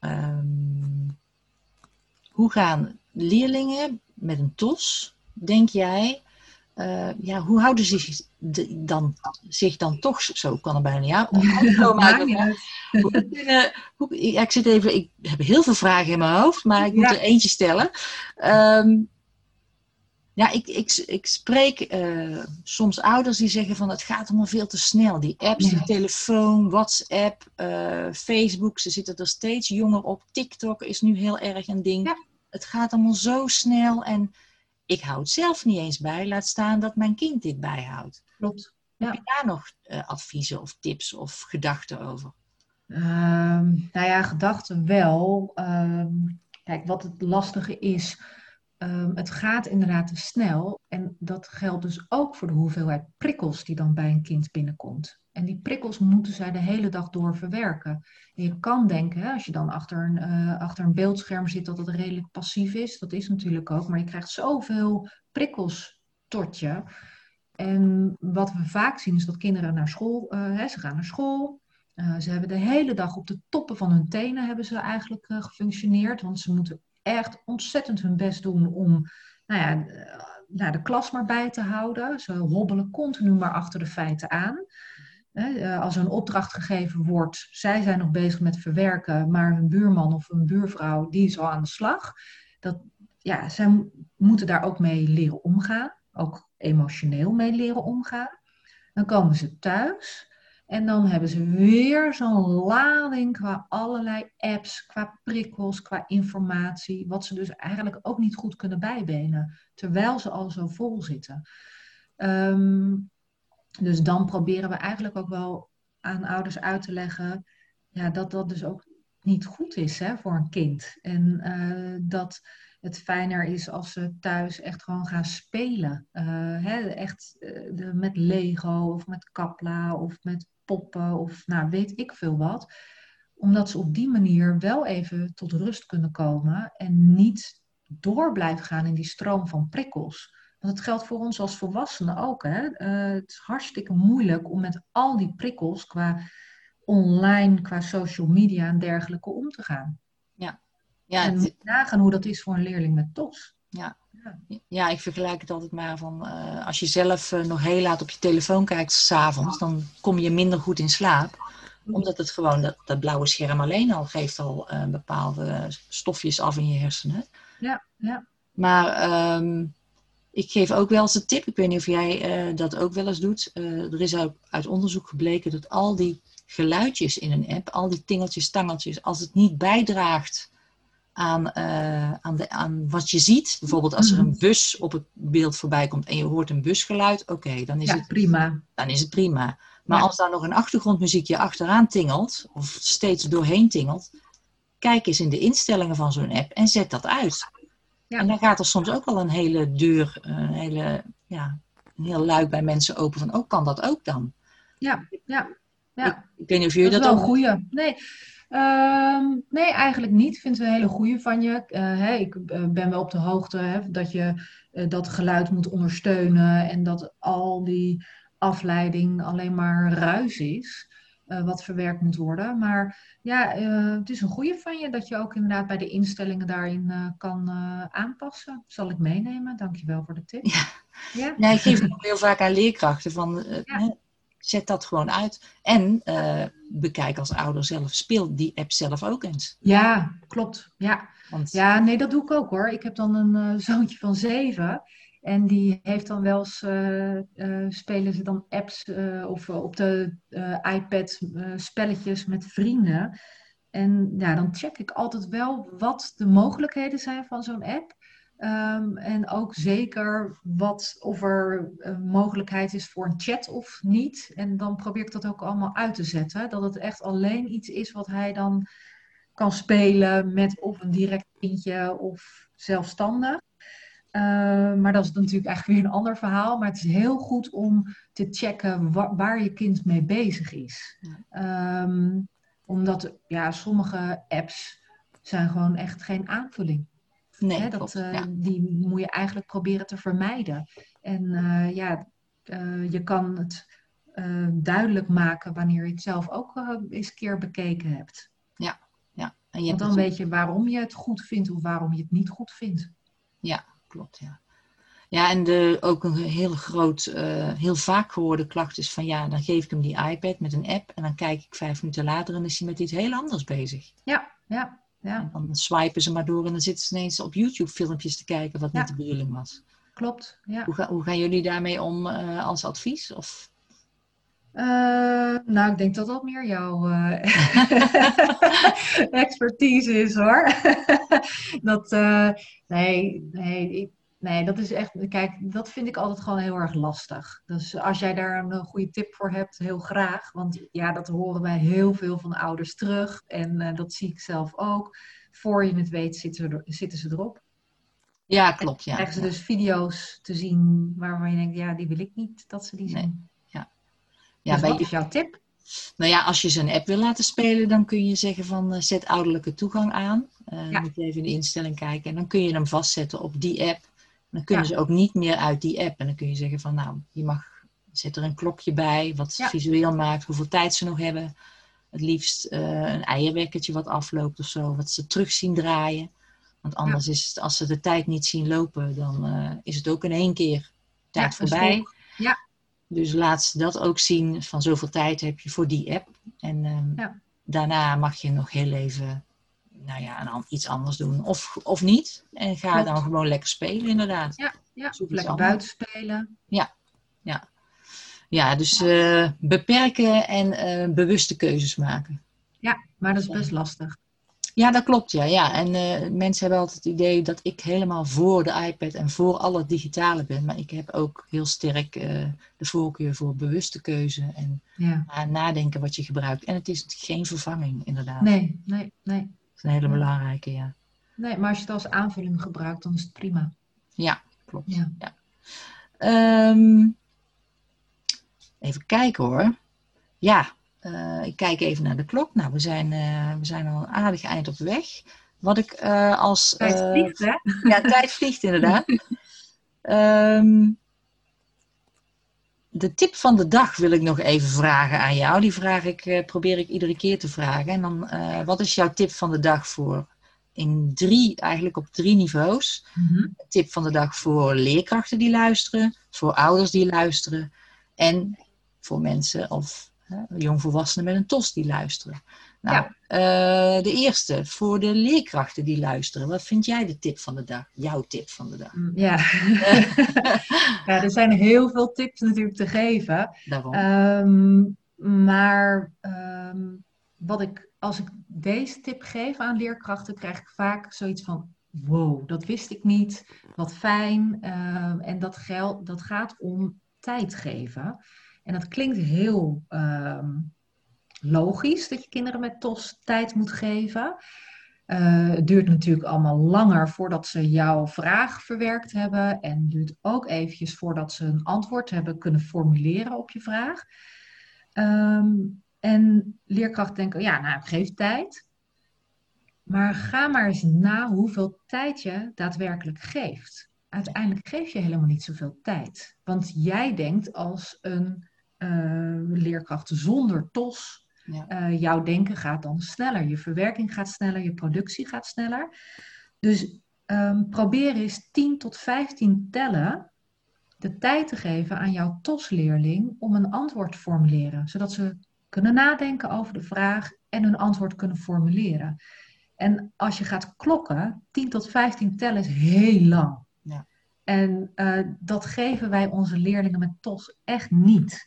S2: Um, hoe gaan leerlingen met een TOS, denk jij, eh, ja, hoe houden ze zich dan, zich dan toch zo, kan er bijna. <laughs> Ja, ik zit even, ik heb heel veel vragen in mijn hoofd, maar ik moet er eentje stellen. Ehm, ja, ik, ik, ik spreek uh, soms ouders die zeggen van het gaat allemaal veel te snel. Die apps, die telefoon, WhatsApp, uh, Facebook, ze zitten er steeds jonger op. TikTok is nu heel erg een ding. Ja. Het gaat allemaal zo snel en ik hou het zelf niet eens bij. Laat staan dat mijn kind dit bijhoudt.
S3: Klopt.
S2: Ja. Heb je daar nog uh, adviezen of tips of gedachten over?
S3: Um, nou ja, gedachten wel. Um, kijk, wat het lastige is Um, het gaat inderdaad te snel. En dat geldt dus ook voor de hoeveelheid prikkels die dan bij een kind binnenkomt. En die prikkels moeten zij de hele dag door verwerken. En je kan denken, als je dan achter een, uh, achter een beeldscherm zit, dat het redelijk passief is. Dat is natuurlijk ook. Maar je krijgt zoveel prikkels tot je. En wat we vaak zien is dat kinderen naar school, uh, hè, ze gaan naar school. Uh, ze hebben de hele dag op de toppen van hun tenen hebben ze eigenlijk gefunctioneerd. Want ze moeten echt ontzettend hun best doen om nou ja, nou, de klas maar bij te houden. Ze hobbelen continu maar achter de feiten aan. Eh, als een opdracht gegeven wordt, zij zijn nog bezig met verwerken, maar hun buurman of een buurvrouw, die is al aan de slag. Dat, ja, zij moeten daar ook mee leren omgaan, ook emotioneel mee leren omgaan. Dan komen ze thuis en dan hebben ze weer zo'n lading qua allerlei apps, qua prikkels, qua informatie, wat ze dus eigenlijk ook niet goed kunnen bijbenen, terwijl ze al zo vol zitten. Ehm, dus dan proberen we eigenlijk ook wel aan ouders uit te leggen ja, dat dat dus ook niet goed is hè, voor een kind. En uh, dat het fijner is als ze thuis echt gewoon gaan spelen. Uh, hè, echt de, met Lego of met Kapla of met poppen of nou, weet ik veel wat. Omdat ze op die manier wel even tot rust kunnen komen en niet door blijven gaan in die stroom van prikkels. Want het geldt voor ons als volwassenen ook. Hè? Uh, het is hartstikke moeilijk om met al die prikkels qua online, qua social media en dergelijke om te gaan.
S2: Ja.
S3: Ja en het... nagaan hoe dat is voor een leerling met TOS.
S2: Ja. Ja, ik vergelijk het altijd maar van uh, als je zelf uh, nog heel laat op je telefoon kijkt s'avonds, dan kom je minder goed in slaap. Omdat het gewoon, dat, dat blauwe scherm alleen al geeft al uh, bepaalde stofjes af in je hersenen.
S3: Ja, ja.
S2: Maar um, ik geef ook wel eens een tip, ik weet niet of jij dat ook wel eens doet. er is ook uit onderzoek gebleken dat al die geluidjes in een app, al die tingeltjes, tangeltjes, als het niet bijdraagt aan, uh, aan, de, aan wat je ziet. Bijvoorbeeld als er een mhm. bus op het beeld voorbij komt en je hoort een busgeluid, oké, dan is
S3: ja,
S2: het
S3: prima.
S2: Dan is het prima. Maar als daar nog een achtergrondmuziekje achteraan tingelt, of steeds doorheen tingelt, kijk eens in de instellingen van zo'n app en zet dat uit. Ja. En dan gaat er soms ook al een hele deur, een, hele, ja, een heel luik bij mensen open van, oh, kan dat ook dan?
S3: Ja, ja. ja.
S2: Ik, ik weet niet of jullie dat,
S3: dat
S2: ook...
S3: wel een goeie. Nee, Um, nee, eigenlijk niet. Ik vind het een hele goede van je. Uh, hè, ik uh, ben wel op de hoogte hè, dat je uh, dat geluid moet ondersteunen en dat al die afleiding alleen maar ruis is. wat verwerkt moet worden. Maar ja, het is een goede van je dat je ook inderdaad bij de instellingen daarin kan aanpassen. Zal ik meenemen. Dankjewel voor de tip.
S2: Ja, ja? ja ik geef het ook heel vaak aan leerkrachten. Van, ja zet dat gewoon uit. En uh, bekijk als ouder zelf. Speel die app zelf ook eens.
S3: Ja, klopt. Ja, Want... ja nee, dat doe ik ook hoor. Ik heb dan een uh, zoontje van zeven. En die heeft dan wel eens, uh, spelen ze dan apps of op de iPad spelletjes met vrienden. En ja, dan check ik altijd wel wat de mogelijkheden zijn van zo'n app. Um, en ook zeker wat, of er een mogelijkheid is voor een chat of niet. En dan probeer ik dat ook allemaal uit te zetten. Dat het echt alleen iets is wat hij dan kan spelen met of een direct kindje of zelfstandig. Uh, maar dat is natuurlijk eigenlijk weer een ander verhaal. Maar het is heel goed om te checken waar, waar je kind mee bezig is. Um, omdat ja, sommige apps zijn gewoon echt geen aanvulling.
S2: Nee,
S3: dat, uh, Die moet je eigenlijk proberen te vermijden. En uh, ja, uh, je kan het duidelijk maken wanneer je het zelf ook eens een keer bekeken hebt.
S2: Ja, ja.
S3: En je Want dan weet je waarom je het goed vindt of waarom je het niet goed vindt.
S2: Ja, klopt, ja. Ja, en de, ook een heel groot, uh, heel vaak gehoorde klacht is van ja, dan geef ik hem die iPad met een app en dan kijk ik vijf minuten later en is hij met iets heel anders bezig.
S3: Ja, ja, ja.
S2: En dan swipen ze maar door en dan zitten ze ineens op YouTube filmpjes te kijken wat
S3: Ja.
S2: niet de bedoeling was.
S3: Klopt. Ja.
S2: Hoe, ga- hoe gaan jullie daarmee om eh, als advies? Of...
S3: Eh, nou, ik denk dat dat meer jouw eh, <laughs> <laughs> expertise is hoor. <laughs> dat, nee, nee, ik- nee, dat is echt, kijk, dat vind ik altijd gewoon heel erg lastig. Dus als jij daar een eh, goede tip voor hebt, heel graag. Want ja, dat horen wij heel veel van ouders terug. En eh, dat zie ik zelf ook. Voor je het weet zitten, ze er- zitten ze erop.
S2: Ja, klopt. Ja.
S3: Krijgen ze
S2: Ja.
S3: dus video's te zien waarvan je denkt, ja, die wil ik niet dat ze die
S2: Nee.
S3: zien.
S2: Ja,
S3: dus
S2: bij-
S3: wat is jouw tip?
S2: Nou ja, als je ze een app wil laten spelen, dan kun je zeggen van eh, zet ouderlijke toegang aan. Eh
S3: Ja.
S2: Moet je even in de instelling kijken en dan kun je hem vastzetten op die app. Dan kunnen
S3: Ja.
S2: ze ook niet meer uit die app. En dan kun je zeggen van nou, je mag, zet er een klokje bij wat
S3: Ja.
S2: visueel maakt, hoeveel tijd ze nog hebben. Het liefst eh, een eierwekkertje wat afloopt of zo, wat ze terug zien draaien. Want anders is het, als ze de tijd niet zien lopen, dan eh, is het ook in één keer tijd voorbij.
S3: Ja.
S2: Dus laat ze dat ook zien van zoveel tijd heb je voor die app. En ehm, daarna mag je nog heel even nou ja, een an- iets anders doen. Of, of niet. En ga
S3: Klopt.
S2: dan gewoon lekker spelen inderdaad.
S3: Ja, ja. Lekker buiten spelen.
S2: Ja, dus eh, beperken en eh, bewuste keuzes maken.
S3: Ja, maar dat is best lastig.
S2: Ja, dat klopt, ja. ja. En eh, mensen hebben altijd het idee dat ik helemaal voor de iPad en voor al het digitale ben. Maar ik heb ook heel sterk de voorkeur voor bewuste keuze en
S3: Ja.
S2: na- nadenken wat je gebruikt. En het is geen vervanging, inderdaad.
S3: Nee, nee, nee.
S2: Is een hele belangrijke, ja.
S3: Nee, maar als je het als aanvulling gebruikt, dan is het prima.
S2: Ja, klopt.
S3: Ja.
S2: Ehm, even kijken hoor. Ja, eh, ik kijk even naar de klok. Nou, we zijn, eh, we zijn al een aardig eind op weg. Wat ik eh, als...
S3: Tijd vliegt, hè?
S2: Ja, tijd vliegt inderdaad. <laughs> Ehm, de tip van de dag wil ik nog even vragen aan jou. Die vraag ik, eh, probeer ik iedere keer te vragen. En dan, eh, wat is jouw tip van de dag voor? In drie, eigenlijk op drie niveaus.
S3: Mhm.
S2: Tip van de dag voor leerkrachten die luisteren, voor ouders die luisteren en voor mensen of hè, jongvolwassenen met een TOS die luisteren. Nou,
S3: Ja.
S2: eh, de eerste, voor de leerkrachten die luisteren. Wat vind jij de tip van de dag? Jouw tip van de dag?
S3: Mm, Ja. <laughs> ja, er zijn heel veel tips natuurlijk te geven.
S2: Daarom.
S3: Ehm, maar ehm, wat ik, als ik deze tip geef aan leerkrachten, krijg ik vaak zoiets van: wow, dat wist ik niet. Wat fijn. Ehm, en dat, geld, dat gaat om tijd geven. En dat klinkt heel logisch dat je kinderen met TOS tijd moet geven. Eh, het duurt natuurlijk allemaal langer voordat ze jouw vraag verwerkt hebben. En het duurt ook eventjes voordat ze een antwoord hebben kunnen formuleren op je vraag. Ehm, en leerkrachten denken, ja, nou, geef tijd. Maar ga maar eens na hoeveel tijd je daadwerkelijk geeft. Uiteindelijk geef je helemaal niet zoveel tijd. Want jij denkt als een eh, leerkracht zonder TOS
S2: Ja.
S3: eh, jouw denken gaat dan sneller. Je verwerking gaat sneller, je productie gaat sneller. Dus ehm, probeer eens 10 tot 15 tellen de tijd te geven aan jouw TOS-leerling om een antwoord te formuleren. Zodat ze kunnen nadenken over de vraag en hun antwoord kunnen formuleren. En als je gaat klokken, 10 tot 15 tellen is heel lang.
S2: Ja.
S3: En eh, dat geven wij onze leerlingen met TOS echt niet.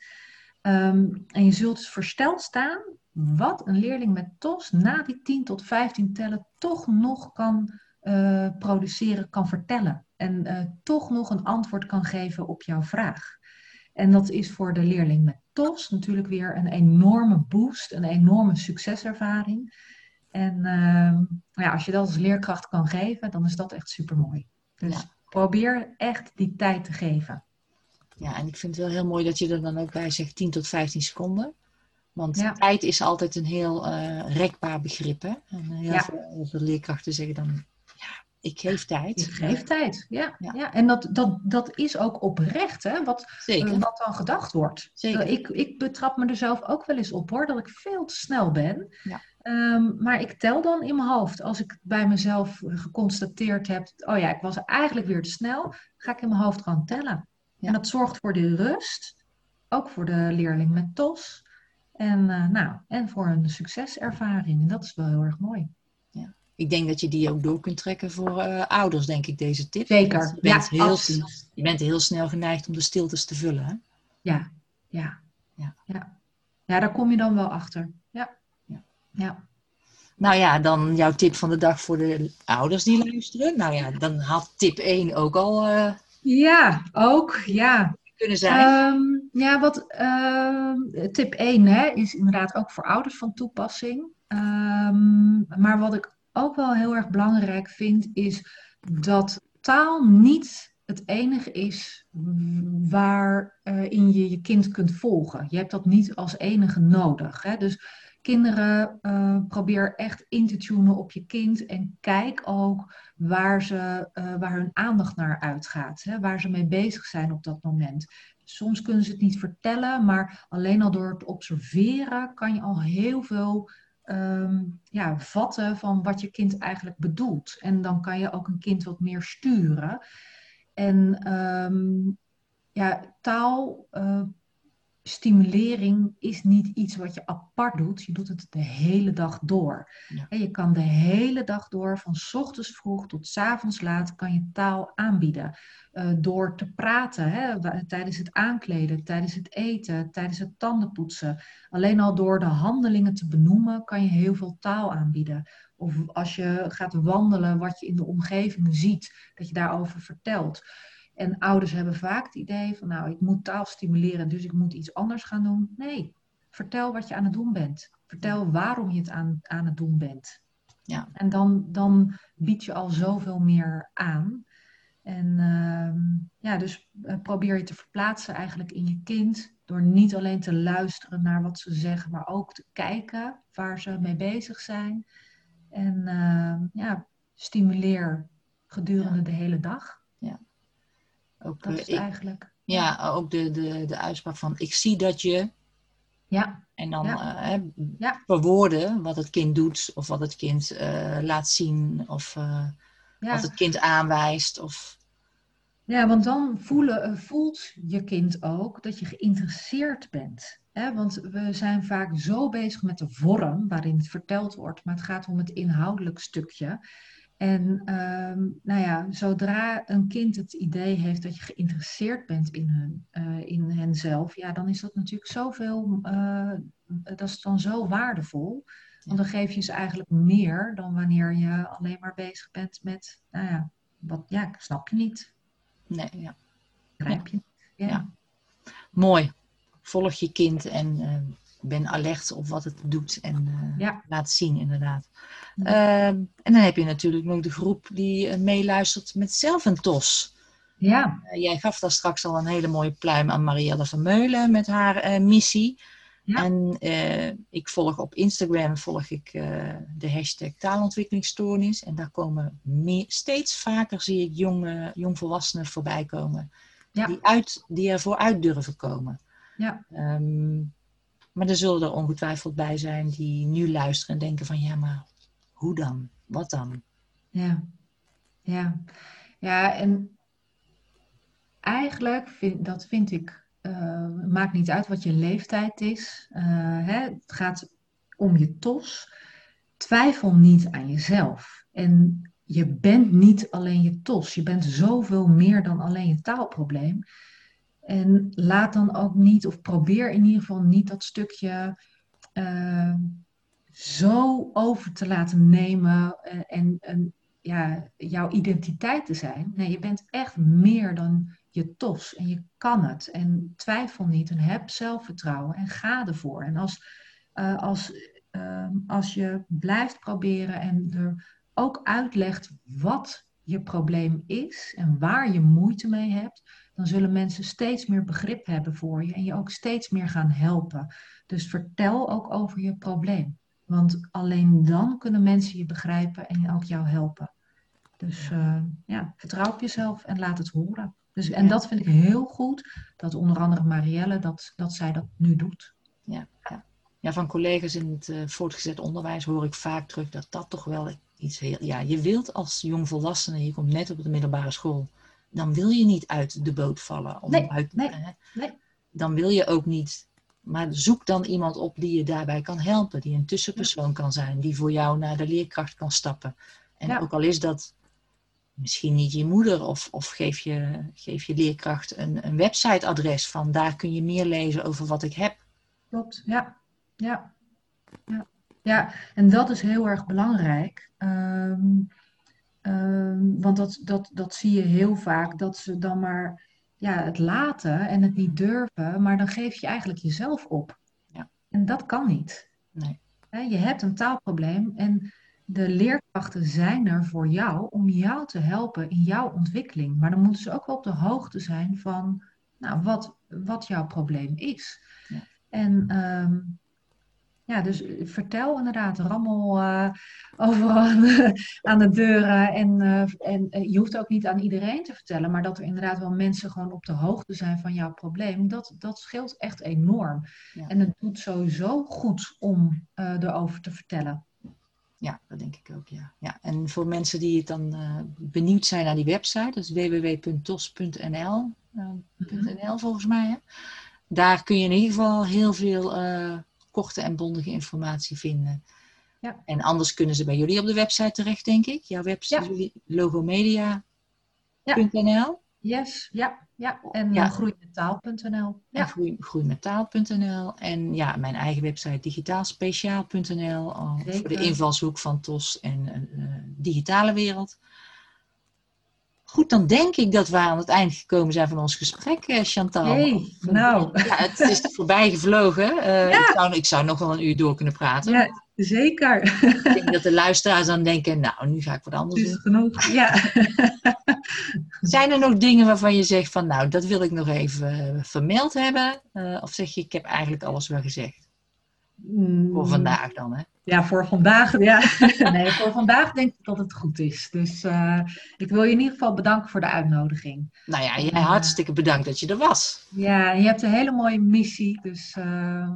S3: Ehm, en je zult dus versteld staan wat een leerling met TOS na die 10 tot 15 tellen toch nog kan eh, produceren, kan vertellen. En eh, toch nog een antwoord kan geven op jouw vraag. En dat is voor de leerling met TOS natuurlijk weer een enorme boost, een enorme succeservaring. En ehm, ja, als je dat als leerkracht kan geven, dan is dat echt super mooi. Dus
S2: Ja.
S3: probeer echt die tijd te geven.
S2: Ja, en ik vind het wel heel mooi dat je er dan ook bij zegt 10 tot 15 seconden. Want
S3: Ja.
S2: tijd is altijd een heel eh, rekbaar begrip. Hè? En heel,
S3: Ja.
S2: veel, heel veel leerkrachten zeggen dan, ja, Ik geef tijd.
S3: Ik geef tijd, ja. ja. En dat, dat, dat is ook oprecht, hè, wat,
S2: Zeker.
S3: wat dan gedacht wordt.
S2: Zeker.
S3: Ik, ik betrap me er zelf ook wel eens op, hoor, dat ik veel te snel ben.
S2: Ja.
S3: Ehm, maar ik tel dan in mijn hoofd, als ik bij mezelf geconstateerd heb, oh ja, ik was eigenlijk weer te snel, ga ik in mijn hoofd gewoon tellen.
S2: Ja.
S3: En dat zorgt voor de rust, ook voor de leerling met TOS. En, eh, nou, en voor een succeservaring. En dat is wel heel erg mooi.
S2: Ik denk dat je die ook door kunt trekken voor eh, ouders, denk ik, deze tip.
S3: Zeker.
S2: Je bent,
S3: Ja,
S2: heel,
S3: absoluut.
S2: je bent heel snel geneigd om de stiltes te vullen. Hè?
S3: Ja, ja,
S2: Ja.
S3: ja. Ja, daar kom je dan wel achter. Ja.
S2: Ja.
S3: Ja.
S2: Nou ja, dan jouw tip van de dag voor de ouders die luisteren. Nou ja, dan had tip 1 ook al eh,
S3: Ja, ook. Ja.
S2: kunnen zijn.
S3: Ehm, ja, wat ehm, tip 1 hè, is inderdaad ook voor ouders van toepassing. Ehm, maar wat ik ook wel heel erg belangrijk vind, is dat taal niet het enige is waarin je je kind kunt volgen. Je hebt dat niet als enige nodig. Hè? Dus kinderen, eh, probeer echt in te tunen op je kind en kijk ook waar, ze, eh, waar hun aandacht naar uitgaat, hè? waar ze mee bezig zijn op dat moment. Soms kunnen ze het niet vertellen, maar alleen al door het observeren kan je al heel veel ehm, ja, vatten van wat je kind eigenlijk bedoelt. En dan kan je ook een kind wat meer sturen. En ehm, ja, taal. eh, stimulering is niet iets wat je apart doet. Je doet het de hele dag door.
S2: Ja.
S3: En je kan de hele dag door, van ochtends vroeg tot 's avonds laat, kan je taal aanbieden. Eh, door te praten, hè, tijdens het aankleden, tijdens het eten, tijdens het tandenpoetsen. Alleen al door de handelingen te benoemen, kan je heel veel taal aanbieden. Of als je gaat wandelen, wat je in de omgeving ziet, dat je daarover vertelt. En ouders hebben vaak het idee van, nou, ik moet taal stimuleren, dus ik moet iets anders gaan doen. Nee, vertel wat je aan het doen bent. Vertel waarom je het aan, aan het doen bent.
S2: Ja.
S3: En dan, dan bied je al zoveel meer aan. En ehm, ja, dus eh, probeer je te verplaatsen eigenlijk in je kind. Door niet alleen te luisteren naar wat ze zeggen, maar ook te kijken waar ze mee bezig zijn. En ehm, ja, stimuleer gedurende
S2: Ja.
S3: de hele dag.
S2: Ook,
S3: Dat
S2: eh,
S3: is
S2: ik-
S3: eigenlijk.
S2: ja, ook de, de, de uitspraak van ik zie dat je.
S3: Ja,
S2: En dan
S3: Ja.
S2: hè,
S3: Ja.
S2: verwoorden wat het kind doet, of wat het kind eh, laat zien, of
S3: ja.
S2: wat het kind aanwijst. Of,
S3: Ja, want dan voelen, voelt je kind ook dat je geïnteresseerd bent. Hè? Want we zijn vaak zo bezig met de vorm waarin het verteld wordt, maar het gaat om het inhoudelijk stukje. En ehm, nou ja, zodra een kind het idee heeft dat je geïnteresseerd bent in, hun, eh, in henzelf, ja, dan is dat natuurlijk zoveel, eh, dat is dan zo waardevol. Want dan geef je ze eigenlijk meer dan wanneer je alleen maar bezig bent met, nou ja, wat, ja, ik snap je niet.
S2: nee, ja.
S3: Begrijp je? Ja.
S2: Ja. Mooi. Volg je kind en eh, ben alert op wat het doet en eh,
S3: Ja.
S2: laat zien, inderdaad.
S3: Ja.
S2: Ehm, en dan heb je natuurlijk nog de groep die eh, meeluistert met zelf een TOS.
S3: Ja,
S2: Eh, jij gaf daar straks al een hele mooie pluim aan Marielle van Meulen met haar missie.
S3: Ja.
S2: En ik volg op Instagram volg ik de hashtag taalontwikkelingsstoornis. En daar komen meer, steeds vaker zie ik jonge, jongvolwassenen voorbij komen.
S3: Ja.
S2: Die, uit, die ervoor uit durven komen.
S3: Ja.
S2: Ehm, maar er zullen er ongetwijfeld bij zijn die nu luisteren en denken van ja, maar hoe dan? Wat dan?
S3: ja, ja. Ja, en eigenlijk, vind, dat vind ik, eh, maakt niet uit wat je leeftijd is. Eh, hè, het gaat om je tos. Twijfel niet aan jezelf. En je bent niet alleen je tos. Je bent zoveel meer dan alleen je taalprobleem. En laat dan ook niet, of probeer in ieder geval niet dat stukje eh, zo over te laten nemen eh, en, en ja, jouw identiteit te zijn. Nee, je bent echt meer dan je tos en je kan het. En twijfel niet en heb zelfvertrouwen en ga ervoor. En als, eh, als, eh, als je blijft proberen en er ook uitlegt wat je probleem is en waar je moeite mee hebt, dan zullen mensen steeds meer begrip hebben voor je en je ook steeds meer gaan helpen. Dus vertel ook over je probleem. Want alleen dan kunnen mensen je begrijpen en ook jou helpen. Dus uh, ja, vertrouw op jezelf en laat het horen. Dus, en dat vind ik heel goed, dat onder andere Marielle, dat, dat zij dat nu doet.
S2: Ja, ja. ja van collega's in het uh, voortgezet onderwijs hoor ik vaak terug dat dat toch wel iets heel... Ja, je wilt als jongvolwassene, je komt net op de middelbare school, dan wil je niet uit de boot vallen. Om
S3: nee,
S2: uit,
S3: nee, nee.
S2: Dan wil je ook niet... Maar zoek dan iemand op die je daarbij kan helpen, die een tussenpersoon kan zijn, die voor jou naar de leerkracht kan stappen. En ja. ook al is dat misschien niet je moeder of, of geef, je, geef je leerkracht een, een websiteadres van daar kun je meer lezen over wat ik heb.
S3: Klopt, ja. Ja, ja. ja. en dat is heel erg belangrijk. Um, um, want dat, dat, dat zie je heel vaak, dat ze dan maar ja, het laten en het niet durven, maar dan geef je eigenlijk jezelf op.
S2: Ja.
S3: En dat kan niet.
S2: Nee.
S3: Je hebt een taalprobleem en de leerkrachten zijn er voor jou om jou te helpen in jouw ontwikkeling. Maar dan moeten ze ook wel op de hoogte zijn van nou, wat, wat jouw probleem is.
S2: Ja.
S3: En um, ja, dus vertel inderdaad, rammel uh, overal <laughs> aan de deuren. En, uh, en uh, je hoeft ook niet aan iedereen te vertellen, maar dat er inderdaad wel mensen gewoon op de hoogte zijn van jouw probleem, dat, dat scheelt echt enorm.
S2: Ja.
S3: En het doet sowieso goed om erover te vertellen.
S2: Ja, dat denk ik ook, ja. ja. En voor mensen die het dan uh, benieuwd zijn naar die website, dat is www.tos.nl, uh, .nl volgens mij. Hè? Daar kun je in ieder geval heel veel uh, korte en bondige informatie vinden.
S3: Ja.
S2: En anders kunnen ze bij jullie op de website terecht, denk ik. Jouw website, ja. logomedia.nl.
S3: Yes, ja. Ja, en
S2: Ja. En
S3: Ja.
S2: groei, groeimetaal.nl. En ja, mijn eigen website digitaalspeciaal.nl. al Voor de invalshoek van TOS en eh, digitale wereld. Goed, dan denk ik dat we aan het eind gekomen zijn van ons gesprek, eh, Chantal.
S3: Hey, nou.
S2: Ja, het is voorbij gevlogen. Eh,
S3: Ja.
S2: ik, zou, ik zou nog wel een uur door kunnen praten.
S3: Ja, zeker.
S2: Ik denk dat de luisteraars dan denken, nou, nu ga ik wat anders doen.
S3: genoeg. Ja. <laughs>
S2: Zijn er nog dingen waarvan je zegt van, nou, dat wil ik nog even eh, vermeld hebben? Eh, of zeg je, ik heb eigenlijk alles wel gezegd? Voor vandaag dan, hè?
S3: Mm, Ja, voor vandaag. Ja. <laughs> Nee, voor vandaag denk ik dat het goed is. Dus eh, ik wil je in ieder geval bedanken voor de uitnodiging.
S2: Nou ja, jij hartstikke bedankt dat je er was.
S3: Ja, je hebt een hele mooie missie. Dus eh,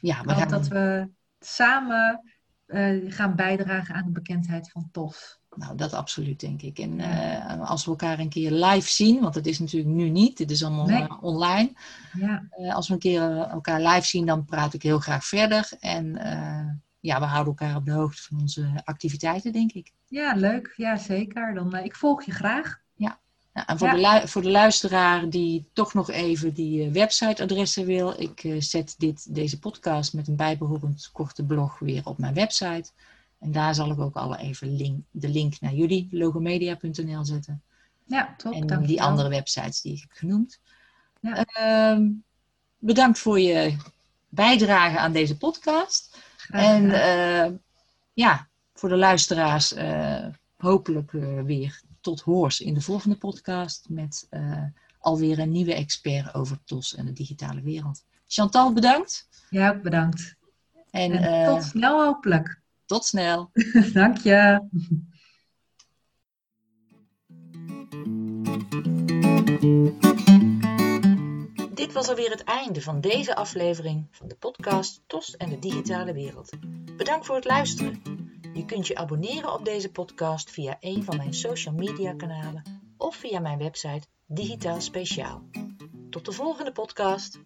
S2: Ja,
S3: dat we samen eh, gaan bijdragen aan de bekendheid van TOS.
S2: nou dat absoluut denk ik. En eh, als we elkaar een keer live zien, want dat is natuurlijk nu niet, dit is allemaal
S3: Nee.
S2: eh, online.
S3: Ja,
S2: als we een keer elkaar live zien, dan praat ik heel graag verder. En ja, we houden elkaar op de hoogte van onze activiteiten, denk ik.
S3: ja leuk. Ja, zeker. Dan, ik volg je graag.
S2: Ja, en voor,
S3: Ja.
S2: de voor de luisteraar die toch nog even die eh, websiteadressen wil, ik eh, zet dit, deze podcast met een bijbehorend korte blog weer op mijn website. En daar zal ik ook alle even link, de link naar jullie, logomedia.nl, zetten.
S3: Ja, top.
S2: en
S3: dankjewel.
S2: die andere websites die ik heb genoemd.
S3: Ja.
S2: Ehm, bedankt voor je bijdrage aan deze podcast. En eh, ja, voor de luisteraars hopelijk weer tot hoors in de volgende podcast met eh, alweer een nieuwe expert over TOS en de digitale wereld. Chantal, bedankt.
S3: Ook bedankt.
S2: En,
S3: En
S2: eh,
S3: tot snel hopelijk.
S2: tot snel. <laughs>
S3: Dank je.
S1: Dit was alweer het einde van deze aflevering van de podcast TOS en de digitale wereld. Bedankt voor het luisteren. Je kunt je abonneren op deze podcast via een van mijn social media kanalen of via mijn website Digitaal Speciaal. Tot de volgende podcast.